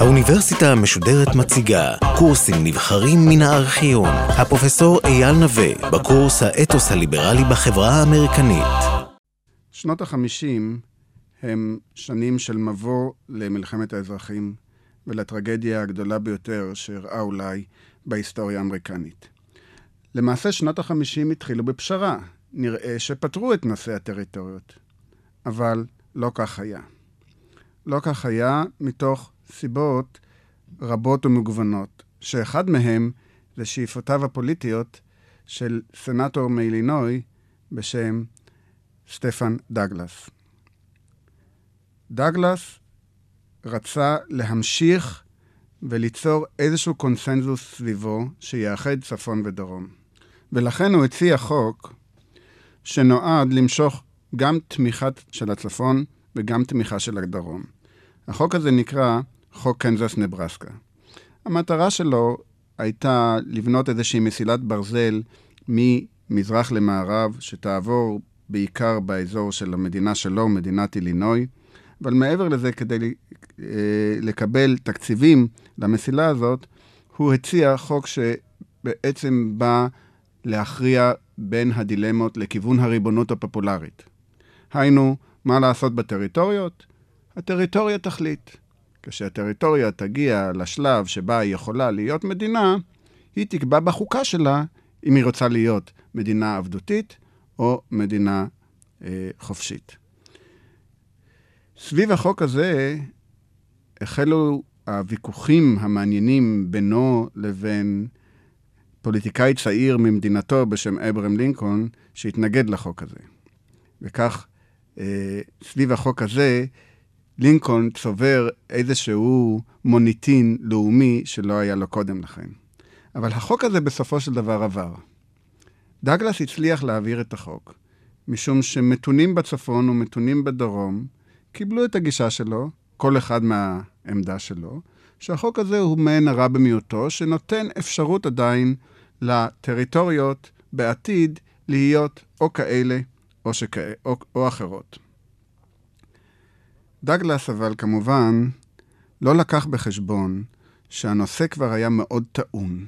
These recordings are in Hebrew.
האוניברסיטה המשודרת מציגה קורסים נבחרים מן הארכיון. הפרופסור אייל נווה, בקורס האתוס הליברלי בחברה האמריקנית. שנות החמישים הם שנים של מבוא למלחמת האזרחים ולטרגדיה הגדולה ביותר שאירעה אולי בהיסטוריה האמריקנית. למעשה שנות החמישים התחילו בפשרה. נראה שפתרו את נושא הטריטוריות. אבל לא כך היה. לא כך היה מתוך סיבות רבות ומגוונות, שאחד מהם זה שאיפותיו הפוליטיות של סנטור מאילינוי בשם סטפן דגלס. דגלס רצה להמשיך וליצור איזשהו קונסנזוס סביבו שיאחד צפון ודרום. ולכן הוא הציע חוק שנועד למשוך גם תמיכה של הצפון וגם תמיכה של הדרום. החוק הזה נקרא חוק קנזס נברסקה. המטרה שלו הייתה לבנות איזושהי מסילת ברזל ממזרח למערב, שתעבור בעיקר באזור של המדינה שלו, מדינת אילינוי, אבל מעבר לזה, כדי אה, לקבל תקציבים למסילה הזאת, הוא הציע חוק שבעצם בא להכריע בין הדילמות לכיוון הריבונות הפופולרית. היינו, מה לעשות בטריטוריות? הטריטוריה תחליט. כשהטריטוריה תגיע לשלב שבה היא יכולה להיות מדינה, היא תקבע בחוקה שלה אם היא רוצה להיות מדינה עבדותית או מדינה אה, חופשית. סביב החוק הזה החלו הוויכוחים המעניינים בינו לבין פוליטיקאי צעיר ממדינתו בשם אברהם לינקולן, שהתנגד לחוק הזה. וכך, אה, סביב החוק הזה, לינקולן צובר איזשהו מוניטין לאומי שלא היה לו קודם לכן. אבל החוק הזה בסופו של דבר עבר. דגלס הצליח להעביר את החוק, משום שמתונים בצפון ומתונים בדרום קיבלו את הגישה שלו, כל אחד מהעמדה שלו, שהחוק הזה הוא מעין הרע במיעוטו, שנותן אפשרות עדיין לטריטוריות בעתיד להיות או כאלה או, שכא... או, או אחרות. דגלס אבל כמובן לא לקח בחשבון שהנושא כבר היה מאוד טעון.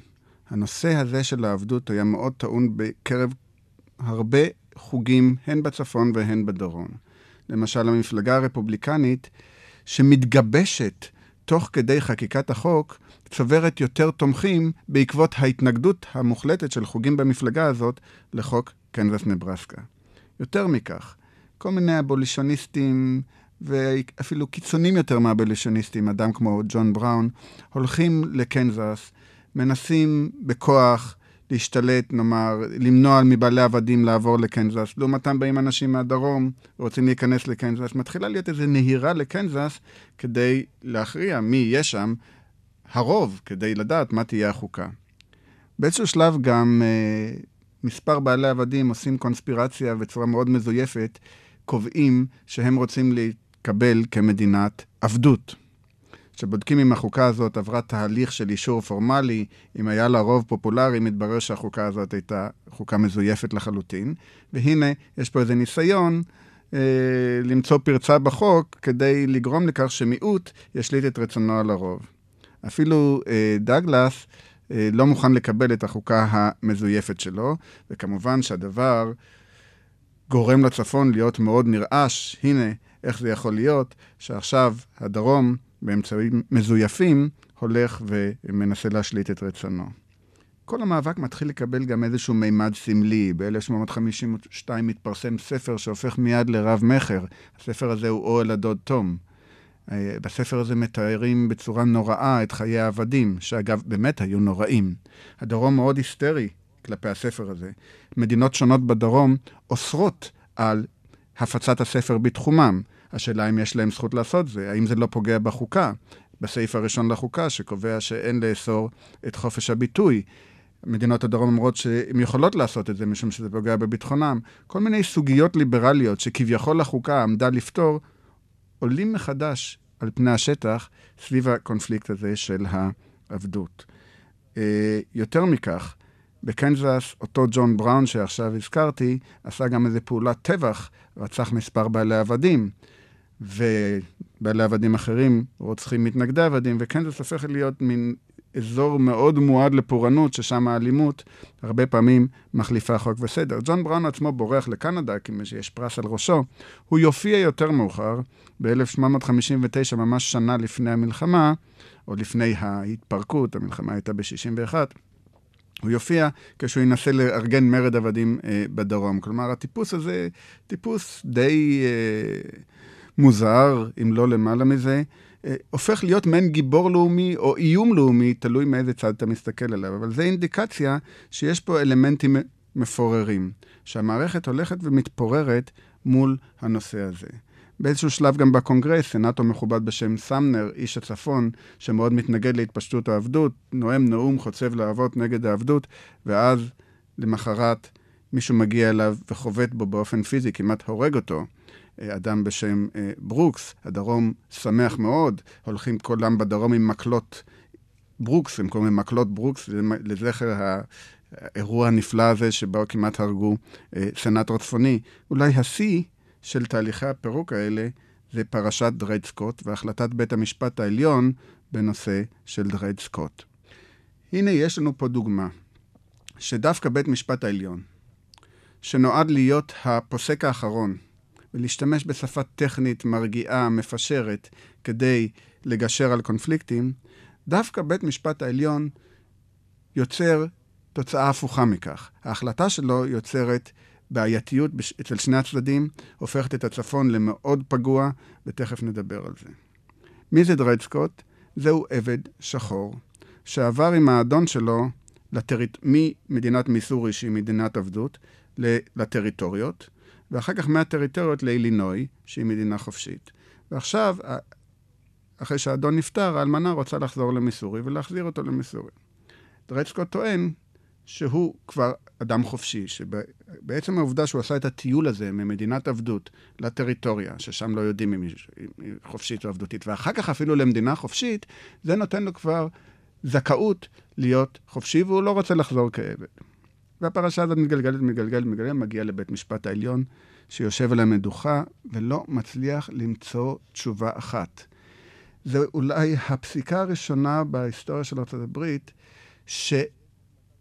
הנושא הזה של העבדות היה מאוד טעון בקרב הרבה חוגים, הן בצפון והן בדרום. למשל, המפלגה הרפובליקנית, שמתגבשת תוך כדי חקיקת החוק, צוברת יותר תומכים בעקבות ההתנגדות המוחלטת של חוגים במפלגה הזאת לחוק קנזס נברסקה. יותר מכך, כל מיני אבולישוניסטים ואפילו קיצונים יותר מהאבולישוניסטים, אדם כמו ג'ון בראון, הולכים לקנזס, מנסים בכוח להשתלט, נאמר, למנוע מבעלי עבדים לעבור לקנזס. לעומתם באים אנשים מהדרום, רוצים להיכנס לקנזס. מתחילה להיות איזו נהירה לקנזס כדי להכריע מי יהיה שם, הרוב, כדי לדעת מה תהיה החוקה. באיזשהו שלב גם אה, מספר בעלי עבדים עושים קונספירציה בצורה מאוד מזויפת, קובעים שהם רוצים להתקבל כמדינת עבדות. כשבודקים אם החוקה הזאת עברה תהליך של אישור פורמלי, אם היה לה רוב פופולרי, מתברר שהחוקה הזאת הייתה חוקה מזויפת לחלוטין. והנה, יש פה איזה ניסיון אה, למצוא פרצה בחוק כדי לגרום לכך שמיעוט ישליט את רצונו על הרוב. אפילו אה, דגלס אה, לא מוכן לקבל את החוקה המזויפת שלו, וכמובן שהדבר גורם לצפון להיות מאוד נרעש. הנה, איך זה יכול להיות שעכשיו הדרום באמצעים מזויפים, הולך ומנסה להשליט את רצונו. כל המאבק מתחיל לקבל גם איזשהו מימד סמלי. ב-1852 מתפרסם ספר שהופך מיד לרב-מכר. הספר הזה הוא אוהל הדוד תום. אה, בספר הזה מתארים בצורה נוראה את חיי העבדים, שאגב, באמת היו נוראים. הדרום מאוד היסטרי כלפי הספר הזה. מדינות שונות בדרום אוסרות על הפצת הספר בתחומם. השאלה אם יש להם זכות לעשות זה, האם זה לא פוגע בחוקה, בסעיף הראשון לחוקה, שקובע שאין לאסור את חופש הביטוי. מדינות הדרום אומרות שהן יכולות לעשות את זה משום שזה פוגע בביטחונם. כל מיני סוגיות ליברליות שכביכול החוקה עמדה לפתור, עולים מחדש על פני השטח סביב הקונפליקט הזה של העבדות. אה, יותר מכך, בקנזס, אותו ג'ון בראון שעכשיו הזכרתי, עשה גם איזה פעולת טבח, רצח מספר בעלי עבדים. ובעלי עבדים אחרים רוצחים מתנגדי עבדים, וקנזס הופך להיות מין אזור מאוד מועד לפורענות, ששם האלימות הרבה פעמים מחליפה חוק וסדר. ג'ון בראון עצמו בורח לקנדה, כי יש פרס על ראשו. הוא יופיע יותר מאוחר, ב-1859, ממש שנה לפני המלחמה, או לפני ההתפרקות, המלחמה הייתה ב-61, הוא יופיע כשהוא ינסה לארגן מרד עבדים אה, בדרום. כלומר, הטיפוס הזה, טיפוס די אה, מוזר, אם לא למעלה מזה. אה, הופך להיות מעין גיבור לאומי או איום לאומי, תלוי מאיזה צד אתה מסתכל עליו. אבל זו אינדיקציה שיש פה אלמנטים מפוררים, שהמערכת הולכת ומתפוררת מול הנושא הזה. באיזשהו שלב גם בקונגרס, סנאטור מכובד בשם סמנר, איש הצפון, שמאוד מתנגד להתפשטות העבדות, נואם נאום חוצב להבות נגד העבדות, ואז למחרת מישהו מגיע אליו וחובט בו באופן פיזי, כמעט הורג אותו. אה, אדם בשם אה, ברוקס, הדרום שמח מאוד, הולכים כולם בדרום עם מקלות ברוקס, הם קוראים מקלות ברוקס, לזכר האירוע הנפלא הזה שבו כמעט הרגו אה, סנאטור צפוני. אולי השיא של תהליכי הפירוק האלה זה פרשת דרד סקוט והחלטת בית המשפט העליון בנושא של דרד סקוט. הנה יש לנו פה דוגמה, שדווקא בית משפט העליון, שנועד להיות הפוסק האחרון, ולהשתמש בשפה טכנית מרגיעה, מפשרת, כדי לגשר על קונפליקטים, דווקא בית משפט העליון יוצר תוצאה הפוכה מכך. ההחלטה שלו יוצרת בעייתיות אצל שני הצדדים, הופכת את הצפון למאוד פגוע, ותכף נדבר על זה. מי זה דרד סקוט? זהו עבד שחור, שעבר עם האדון שלו לטריט... ממדינת מיסורי, שהיא מדינת עבדות, לטריטוריות, ואחר כך מהטריטוריות לאילינוי, שהיא מדינה חופשית. ועכשיו, אחרי שהאדון נפטר, האלמנה רוצה לחזור למיסורי ולהחזיר אותו למיסורי. דרד סקוט טוען שהוא כבר אדם חופשי, שבעצם העובדה שהוא עשה את הטיול הזה ממדינת עבדות לטריטוריה, ששם לא יודעים אם היא חופשית או עבדותית, ואחר כך אפילו למדינה חופשית, זה נותן לו כבר זכאות להיות חופשי, והוא לא רוצה לחזור כעבד. והפרשה הזאת מתגלגלת, מתגלגלת, מתגלגלת, מגיעה לבית משפט העליון, שיושב על המדוכה ולא מצליח למצוא תשובה אחת. זו אולי הפסיקה הראשונה בהיסטוריה של ארה"ב, ש...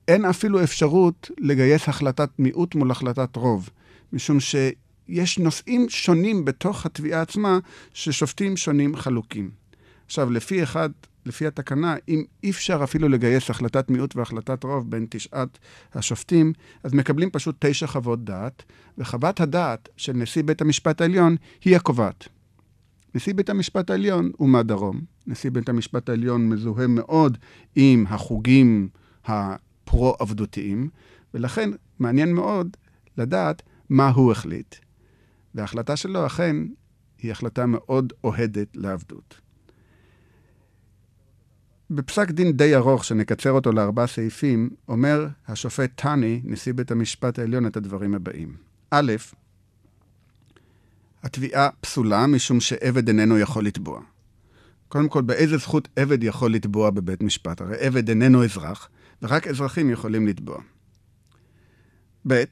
אין אפילו אפשרות לגייס החלטת מיעוט מול החלטת רוב, משום שיש נושאים שונים בתוך התביעה עצמה, ששופטים שונים חלוקים. עכשיו, לפי אחד, לפי התקנה, אם אי אפשר אפילו לגייס החלטת מיעוט והחלטת רוב בין תשעת השופטים, אז מקבלים פשוט תשע חוות דעת, וחוות הדעת של נשיא בית המשפט העליון היא הקובעת. נשיא בית המשפט העליון הוא מהדרום. נשיא בית המשפט העליון מזוהה מאוד עם החוגים פרו-עבדותיים, ולכן מעניין מאוד לדעת מה הוא החליט. וההחלטה שלו אכן היא החלטה מאוד אוהדת לעבדות. בפסק דין די ארוך, שנקצר אותו לארבעה סעיפים, אומר השופט טאני, נשיא בית המשפט העליון, את הדברים הבאים. א', התביעה פסולה משום שעבד איננו יכול לתבוע. קודם כל, באיזה זכות עבד יכול לתבוע בבית משפט? הרי עבד איננו אזרח, ורק אזרחים יכולים לתבוע. ב.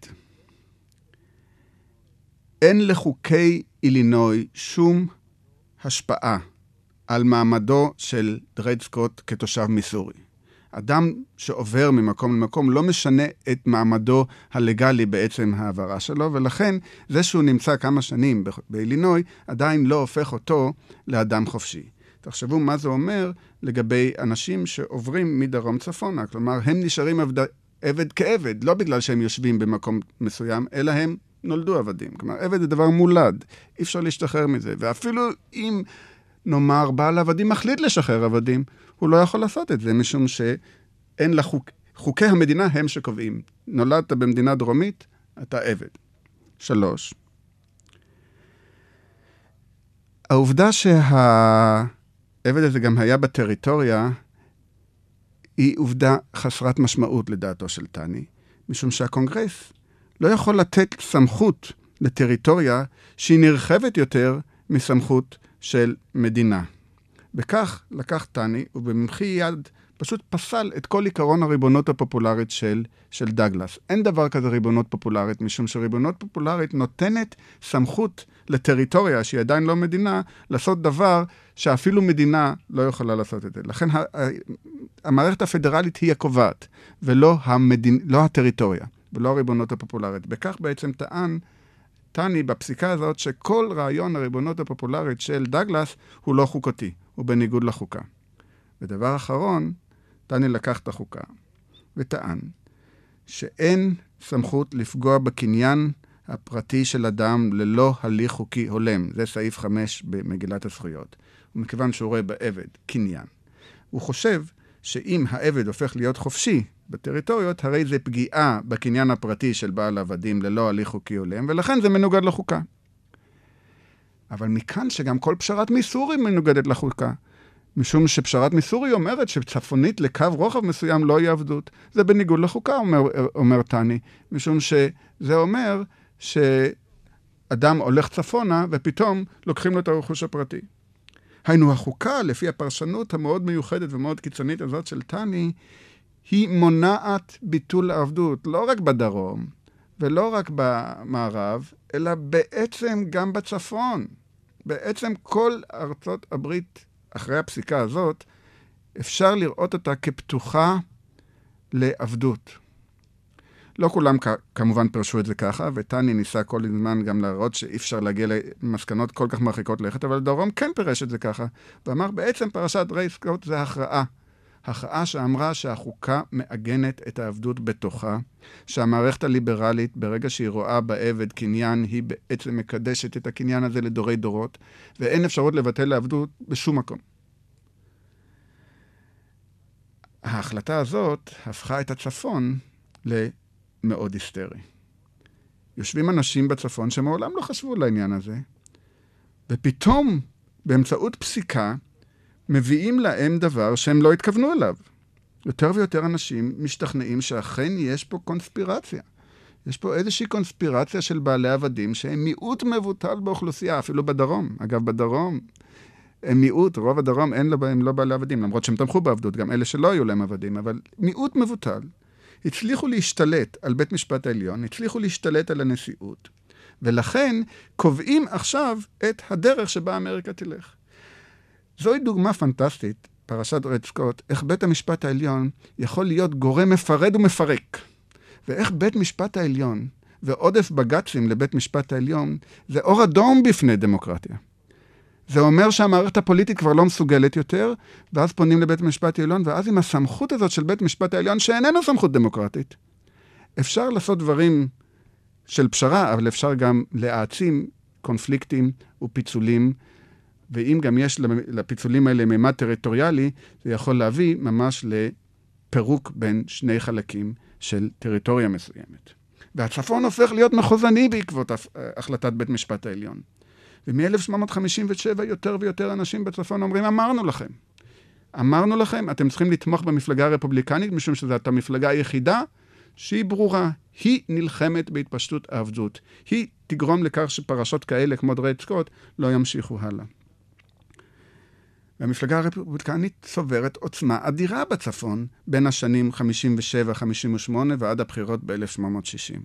אין לחוקי אילינוי שום השפעה על מעמדו של דרד סקוט כתושב מיסורי. אדם שעובר ממקום למקום לא משנה את מעמדו הלגלי בעצם העברה שלו, ולכן זה שהוא נמצא כמה שנים באילינוי עדיין לא הופך אותו לאדם חופשי. תחשבו מה זה אומר לגבי אנשים שעוברים מדרום צפונה. כלומר, הם נשארים עבד, עבד כעבד, לא בגלל שהם יושבים במקום מסוים, אלא הם נולדו עבדים. כלומר, עבד זה דבר מולד, אי אפשר להשתחרר מזה. ואפילו אם, נאמר, בעל עבדים מחליט לשחרר עבדים, הוא לא יכול לעשות את זה, משום שאין לחוק... חוקי המדינה הם שקובעים. נולדת במדינה דרומית, אתה עבד. שלוש, העובדה שה... העבד הזה גם היה בטריטוריה, היא עובדה חסרת משמעות לדעתו של טני, משום שהקונגרס לא יכול לתת סמכות לטריטוריה שהיא נרחבת יותר מסמכות של מדינה. וכך לקח טני, ובמחי יד פשוט פסל את כל עיקרון הריבונות הפופולרית של, של דגלס. אין דבר כזה ריבונות פופולרית, משום שריבונות פופולרית נותנת סמכות לטריטוריה, שהיא עדיין לא מדינה, לעשות דבר שאפילו מדינה לא יכולה לעשות את זה. לכן המערכת הפדרלית היא הקובעת, ולא המדינ... לא הטריטוריה, ולא הריבונות הפופולרית. בכך בעצם טען טני בפסיקה הזאת שכל רעיון הריבונות הפופולרית של דגלס הוא לא חוקתי, הוא בניגוד לחוקה. ודבר אחרון, טני לקח את החוקה וטען שאין סמכות לפגוע בקניין הפרטי של אדם ללא הליך חוקי הולם. זה סעיף 5 במגילת הזכויות. ומכיוון שהוא רואה בעבד קניין, הוא חושב שאם העבד הופך להיות חופשי בטריטוריות, הרי זה פגיעה בקניין הפרטי של בעל עבדים ללא הליך חוקי הולם, ולכן זה מנוגד לחוקה. אבל מכאן שגם כל פשרת מיסורי מנוגדת לחוקה. משום שפשרת מיסורי אומרת שצפונית לקו רוחב מסוים לא יהיה עבדות. זה בניגוד לחוקה, אומר, אומר טני, משום שזה אומר שאדם הולך צפונה ופתאום לוקחים לו את הרכוש הפרטי. היינו, החוקה, לפי הפרשנות המאוד מיוחדת ומאוד קיצונית הזאת של טני, היא מונעת ביטול העבדות, לא רק בדרום ולא רק במערב, אלא בעצם גם בצפון. בעצם כל ארצות הברית, אחרי הפסיקה הזאת, אפשר לראות אותה כפתוחה לעבדות. לא כולם כמובן פירשו את זה ככה, וטני ניסה כל הזמן גם להראות שאי אפשר להגיע למסקנות כל כך מרחיקות לכת, אבל דרום כן פירש את זה ככה, ואמר בעצם פרשת ריי סקוט זה הכרעה. הכרעה שאמרה שהחוקה מעגנת את העבדות בתוכה, שהמערכת הליברלית, ברגע שהיא רואה בעבד קניין, היא בעצם מקדשת את הקניין הזה לדורי דורות, ואין אפשרות לבטל לעבדות בשום מקום. ההחלטה הזאת הפכה את הצפון למאוד היסטרי. יושבים אנשים בצפון שמעולם לא חשבו על העניין הזה, ופתאום, באמצעות פסיקה, מביאים להם דבר שהם לא התכוונו אליו. יותר ויותר אנשים משתכנעים שאכן יש פה קונספירציה. יש פה איזושהי קונספירציה של בעלי עבדים שהם מיעוט מבוטל באוכלוסייה, אפילו בדרום. אגב, בדרום הם מיעוט, רוב הדרום אין להם לא בעלי עבדים, למרות שהם תמכו בעבדות, גם אלה שלא היו להם עבדים, אבל מיעוט מבוטל. הצליחו להשתלט על בית משפט העליון, הצליחו להשתלט על הנשיאות, ולכן קובעים עכשיו את הדרך שבה אמריקה תלך. זוהי דוגמה פנטסטית, פרשת רד סקוט, איך בית המשפט העליון יכול להיות גורם מפרד ומפרק. ואיך בית משפט העליון ועודף בג"צים לבית משפט העליון זה אור אדום בפני דמוקרטיה. זה אומר שהמערכת הפוליטית כבר לא מסוגלת יותר, ואז פונים לבית המשפט העליון, ואז עם הסמכות הזאת של בית המשפט העליון, שאיננו סמכות דמוקרטית, אפשר לעשות דברים של פשרה, אבל אפשר גם להעצים קונפליקטים ופיצולים ואם גם יש לפיצולים האלה מימד טריטוריאלי, זה יכול להביא ממש לפירוק בין שני חלקים של טריטוריה מסוימת. והצפון הופך להיות מחוזני בעקבות החלטת בית משפט העליון. ומ-1857 יותר ויותר אנשים בצפון אומרים, אמרנו לכם. אמרנו לכם, אתם צריכים לתמוך במפלגה הרפובליקנית, משום שזאת המפלגה היחידה שהיא ברורה. היא נלחמת בהתפשטות העבדות. היא תגרום לכך שפרשות כאלה, כמו דרד סקוט, לא ימשיכו הלאה. והמפלגה הרפובליקנית צוברת עוצמה אדירה בצפון בין השנים 57-58 ועד הבחירות ב-1860.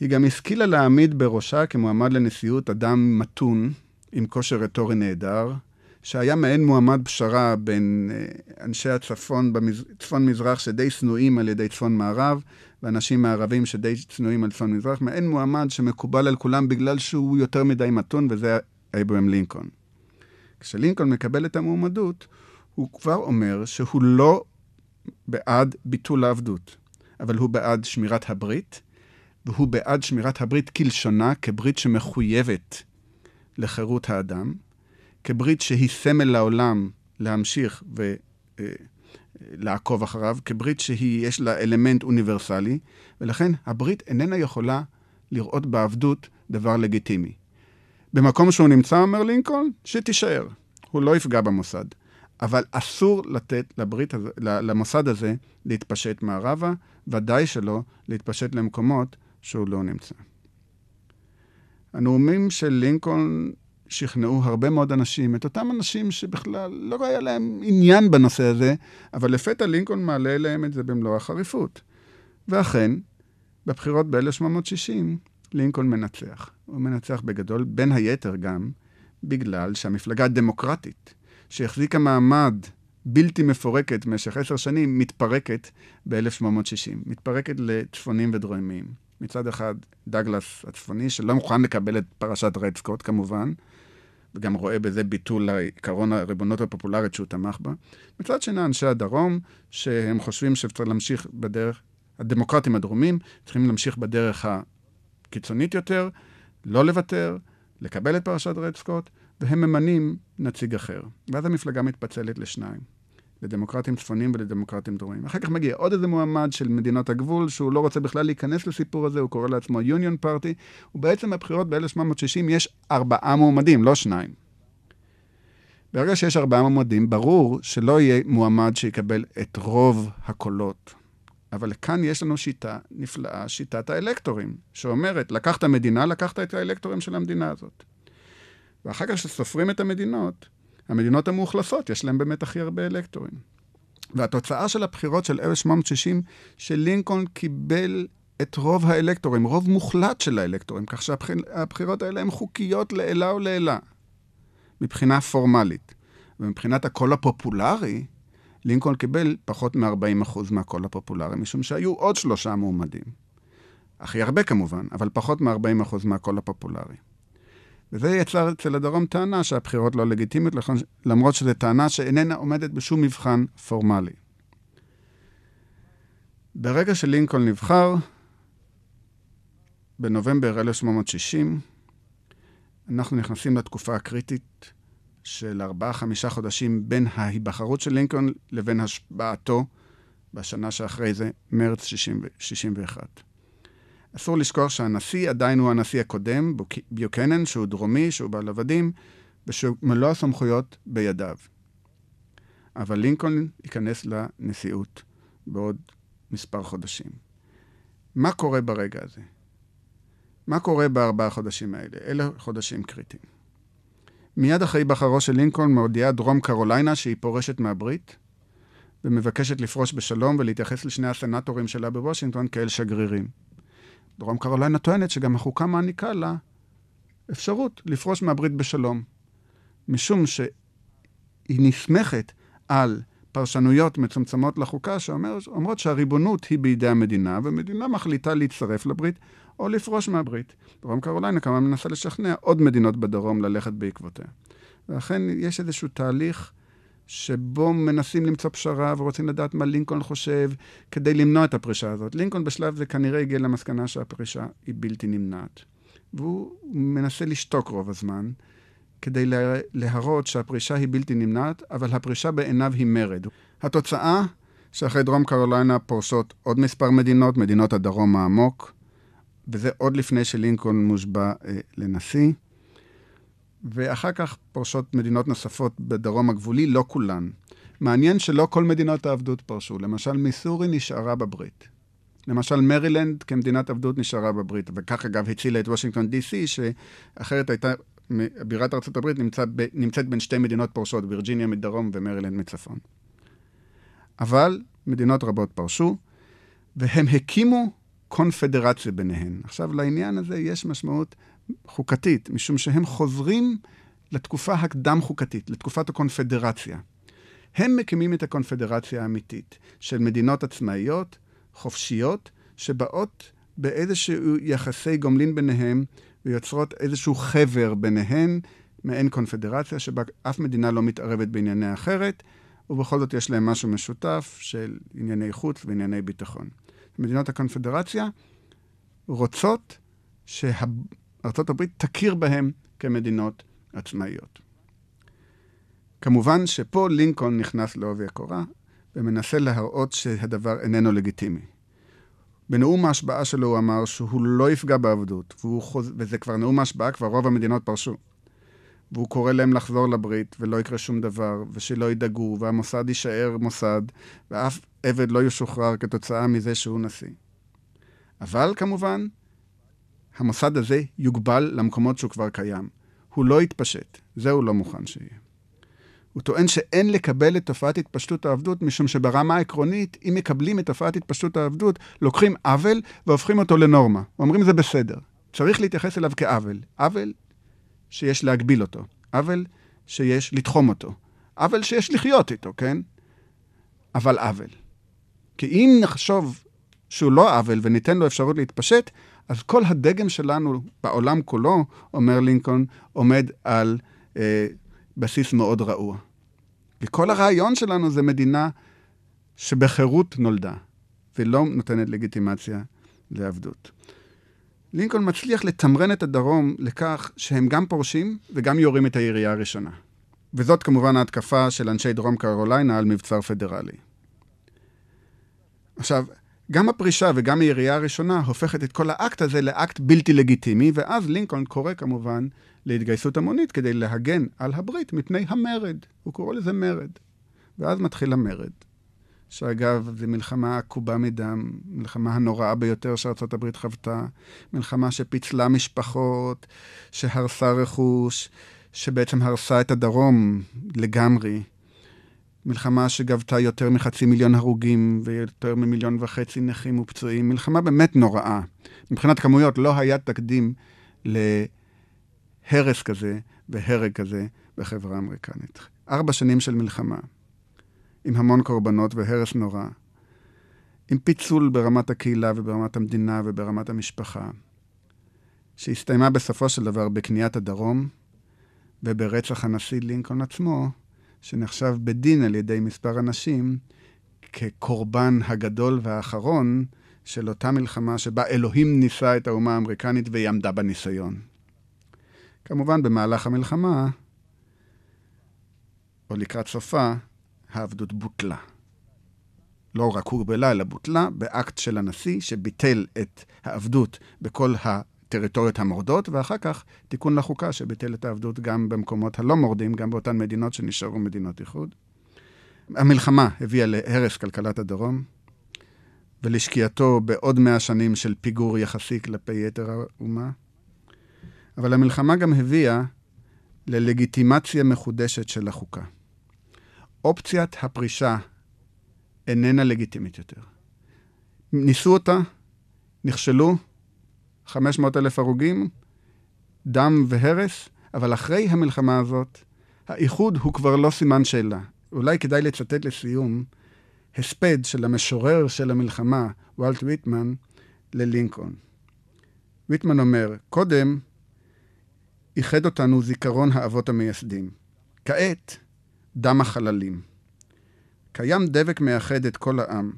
היא גם השכילה להעמיד בראשה כמועמד לנשיאות אדם מתון עם כושר רטורי נהדר, שהיה מעין מועמד פשרה בין אה, אנשי הצפון, צפון מזרח שדי שנואים על ידי צפון מערב, ואנשים מערבים שדי שנואים על צפון מזרח, מעין מועמד שמקובל על כולם בגלל שהוא יותר מדי מתון, וזה אברהם לינקולן. כשלינקולן מקבל את המועמדות, הוא כבר אומר שהוא לא בעד ביטול העבדות, אבל הוא בעד שמירת הברית, והוא בעד שמירת הברית כלשונה, כברית שמחויבת לחירות האדם, כברית שהיא סמל לעולם להמשיך ולעקוב אחריו, כברית שיש לה אלמנט אוניברסלי, ולכן הברית איננה יכולה לראות בעבדות דבר לגיטימי. במקום שהוא נמצא, אומר לינקולן, שתישאר. הוא לא יפגע במוסד. אבל אסור לתת לברית הזה, למוסד הזה להתפשט מערבה, ודאי שלא להתפשט למקומות שהוא לא נמצא. הנאומים של לינקולן שכנעו הרבה מאוד אנשים, את אותם אנשים שבכלל לא היה להם עניין בנושא הזה, אבל לפתע לינקולן מעלה אליהם את זה במלוא החריפות. ואכן, בבחירות ב-1860, לינקולן מנצח. הוא מנצח בגדול, בין היתר גם בגלל שהמפלגה הדמוקרטית, שהחזיקה מעמד בלתי מפורקת במשך עשר שנים, מתפרקת ב-1860. מתפרקת לצפונים ודרומיים. מצד אחד, דגלס הצפוני, שלא מוכן לקבל את פרשת רד סקוט כמובן, וגם רואה בזה ביטול לעקרון הריבונות הפופולרית שהוא תמך בה. מצד שני, אנשי הדרום, שהם חושבים שצריך להמשיך בדרך, הדמוקרטים הדרומים צריכים להמשיך בדרך הקיצונית יותר, לא לוותר, לקבל את פרשת רד סקוט, והם ממנים נציג אחר. ואז המפלגה מתפצלת לשניים. לדמוקרטים צפונים ולדמוקרטים דרומיים. אחר כך מגיע עוד איזה מועמד של מדינות הגבול, שהוא לא רוצה בכלל להיכנס לסיפור הזה, הוא קורא לעצמו Union Party, ובעצם בבחירות ב-1860 יש ארבעה מועמדים, לא שניים. ברגע שיש ארבעה מועמדים, ברור שלא יהיה מועמד שיקבל את רוב הקולות. אבל כאן יש לנו שיטה נפלאה, שיטת האלקטורים, שאומרת, לקחת מדינה, לקחת את האלקטורים של המדינה הזאת. ואחר כך כשסופרים את המדינות, המדינות המאוכלסות, יש להן באמת הכי הרבה אלקטורים. והתוצאה של הבחירות של 1860, שלינקולן קיבל את רוב האלקטורים, רוב מוחלט של האלקטורים, כך שהבחירות האלה הן חוקיות לעילה ולעילה, מבחינה פורמלית. ומבחינת הקול הפופולרי, לינקולן קיבל פחות מ-40% מהקול הפופולרי, משום שהיו עוד שלושה מועמדים. הכי הרבה כמובן, אבל פחות מ-40% מהקול הפופולרי. וזה יצר אצל הדרום טענה שהבחירות לא לגיטימיות, למרות שזו טענה שאיננה עומדת בשום מבחן פורמלי. ברגע שלינקולן נבחר, בנובמבר 1860, אנחנו נכנסים לתקופה הקריטית של ארבעה-חמישה חודשים בין ההיבחרות של לינקולן לבין השבעתו בשנה שאחרי זה, מרץ 61. אסור לשכוח שהנשיא עדיין הוא הנשיא הקודם, ביוקנן, שהוא דרומי, שהוא בעל עבדים, ושמלוא הסמכויות בידיו. אבל לינקולן ייכנס לנשיאות בעוד מספר חודשים. מה קורה ברגע הזה? מה קורה בארבעה חודשים האלה? אלה חודשים קריטיים. מיד אחרי בחרו של לינקולן מודיעה דרום קרוליינה שהיא פורשת מהברית, ומבקשת לפרוש בשלום ולהתייחס לשני הסנטורים שלה בוושינגטון כאל שגרירים. דרום קרוליינה טוענת שגם החוקה מעניקה לה אפשרות לפרוש מהברית בשלום. משום שהיא נסמכת על פרשנויות מצומצמות לחוקה שאומרות שהריבונות היא בידי המדינה, ומדינה מחליטה להצטרף לברית או לפרוש מהברית. דרום קרוליינה כמובן מנסה לשכנע עוד מדינות בדרום ללכת בעקבותיה. ולכן יש איזשהו תהליך שבו מנסים למצוא פשרה ורוצים לדעת מה לינקולן חושב כדי למנוע את הפרישה הזאת. לינקולן בשלב זה כנראה הגיע למסקנה שהפרישה היא בלתי נמנעת. והוא מנסה לשתוק רוב הזמן, כדי להראות שהפרישה היא בלתי נמנעת, אבל הפרישה בעיניו היא מרד. התוצאה, שאחרי דרום קרוליינה פורשות עוד מספר מדינות, מדינות הדרום העמוק, וזה עוד לפני שלינקולן מושבע אה, לנשיא. ואחר כך פורשות מדינות נוספות בדרום הגבולי, לא כולן. מעניין שלא כל מדינות העבדות פרשו. למשל, מיסורי נשארה בברית. למשל, מרילנד כמדינת עבדות נשארה בברית, וכך אגב הצילה את וושינגטון די.סי, שאחרת הייתה, בירת ארצות הברית נמצא, נמצאת בין שתי מדינות פורשות, וירג'יניה מדרום ומרילנד מצפון. אבל מדינות רבות פרשו, והם הקימו קונפדרציה ביניהן. עכשיו, לעניין הזה יש משמעות חוקתית, משום שהם חוזרים לתקופה הקדם-חוקתית, לתקופת הקונפדרציה. הם מקימים את הקונפדרציה האמיתית של מדינות עצמאיות, חופשיות, שבאות באיזשהו יחסי גומלין ביניהם ויוצרות איזשהו חבר ביניהן, מעין קונפדרציה שבה אף מדינה לא מתערבת בענייני אחרת, ובכל זאת יש להם משהו משותף של ענייני חוץ וענייני ביטחון. מדינות הקונפדרציה רוצות שארצות הברית תכיר בהם כמדינות עצמאיות. כמובן שפה לינקולן נכנס לעובי הקורה ומנסה להראות שהדבר איננו לגיטימי. בנאום ההשבעה שלו הוא אמר שהוא לא יפגע בעבדות, חוז... וזה כבר נאום ההשבעה, כבר רוב המדינות פרשו. והוא קורא להם לחזור לברית, ולא יקרה שום דבר, ושלא ידאגו, והמוסד יישאר מוסד, ואף עבד לא ישוחרר כתוצאה מזה שהוא נשיא. אבל כמובן, המוסד הזה יוגבל למקומות שהוא כבר קיים. הוא לא יתפשט. זה הוא לא מוכן שיהיה. הוא טוען שאין לקבל את תופעת התפשטות העבדות, משום שברמה העקרונית, אם מקבלים את תופעת התפשטות העבדות, לוקחים עוול והופכים אותו לנורמה. אומרים זה בסדר. צריך להתייחס אליו כעוול. עוול שיש להגביל אותו. עוול שיש לתחום אותו. עוול שיש לחיות איתו, כן? אבל עוול. כי אם נחשוב שהוא לא עוול וניתן לו אפשרות להתפשט, אז כל הדגם שלנו בעולם כולו, אומר לינקולן, עומד על אה, בסיס מאוד רעוע. וכל הרעיון שלנו זה מדינה שבחירות נולדה, ולא נותנת לגיטימציה לעבדות. לינקולן מצליח לתמרן את הדרום לכך שהם גם פורשים וגם יורים את הירייה הראשונה. וזאת כמובן ההתקפה של אנשי דרום קרוליינה על מבצר פדרלי. עכשיו, גם הפרישה וגם הירייה הראשונה הופכת את כל האקט הזה לאקט בלתי לגיטימי, ואז לינקולן קורא כמובן להתגייסות המונית כדי להגן על הברית מפני המרד. הוא קורא לזה מרד. ואז מתחיל המרד, שאגב, זו מלחמה עקובה מדם, מלחמה הנוראה ביותר הברית חוותה, מלחמה שפיצלה משפחות, שהרסה רכוש, שבעצם הרסה את הדרום לגמרי. מלחמה שגבתה יותר מחצי מיליון הרוגים ויותר ממיליון וחצי נכים ופצועים. מלחמה באמת נוראה. מבחינת כמויות לא היה תקדים להרס כזה והרג כזה בחברה האמריקנית. ארבע שנים של מלחמה, עם המון קורבנות והרס נורא, עם פיצול ברמת הקהילה וברמת המדינה וברמת המשפחה, שהסתיימה בסופו של דבר בקניית הדרום וברצח הנשיא לינקולן עצמו, שנחשב בדין על ידי מספר אנשים כקורבן הגדול והאחרון של אותה מלחמה שבה אלוהים ניסה את האומה האמריקנית והיא עמדה בניסיון. כמובן, במהלך המלחמה, או לקראת סופה, העבדות בוטלה. לא רק הוגבלה, אלא בוטלה באקט של הנשיא, שביטל את העבדות בכל הטריטוריות המורדות, ואחר כך תיקון לחוקה שביטל את העבדות גם במקומות הלא מורדים, גם באותן מדינות שנשארו מדינות איחוד. המלחמה הביאה להרס כלכלת הדרום, ולשקיעתו בעוד מאה שנים של פיגור יחסי כלפי יתר האומה. אבל המלחמה גם הביאה ללגיטימציה מחודשת של החוקה. אופציית הפרישה איננה לגיטימית יותר. ניסו אותה, נכשלו, 500 אלף הרוגים, דם והרס, אבל אחרי המלחמה הזאת, האיחוד הוא כבר לא סימן שאלה. אולי כדאי לצטט לסיום הספד של המשורר של המלחמה, וולט ויטמן, ללינקולן. ויטמן אומר, קודם איחד אותנו זיכרון האבות המייסדים. כעת, דם החללים. קיים דבק מאחד את כל העם,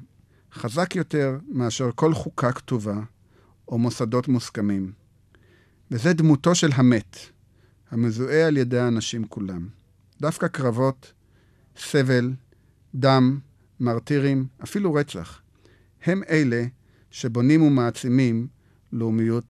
חזק יותר מאשר כל חוקה כתובה או מוסדות מוסכמים. וזה דמותו של המת, המזוהה על ידי האנשים כולם. דווקא קרבות, סבל, דם, מרטירים, אפילו רצח, הם אלה שבונים ומעצימים לאומיות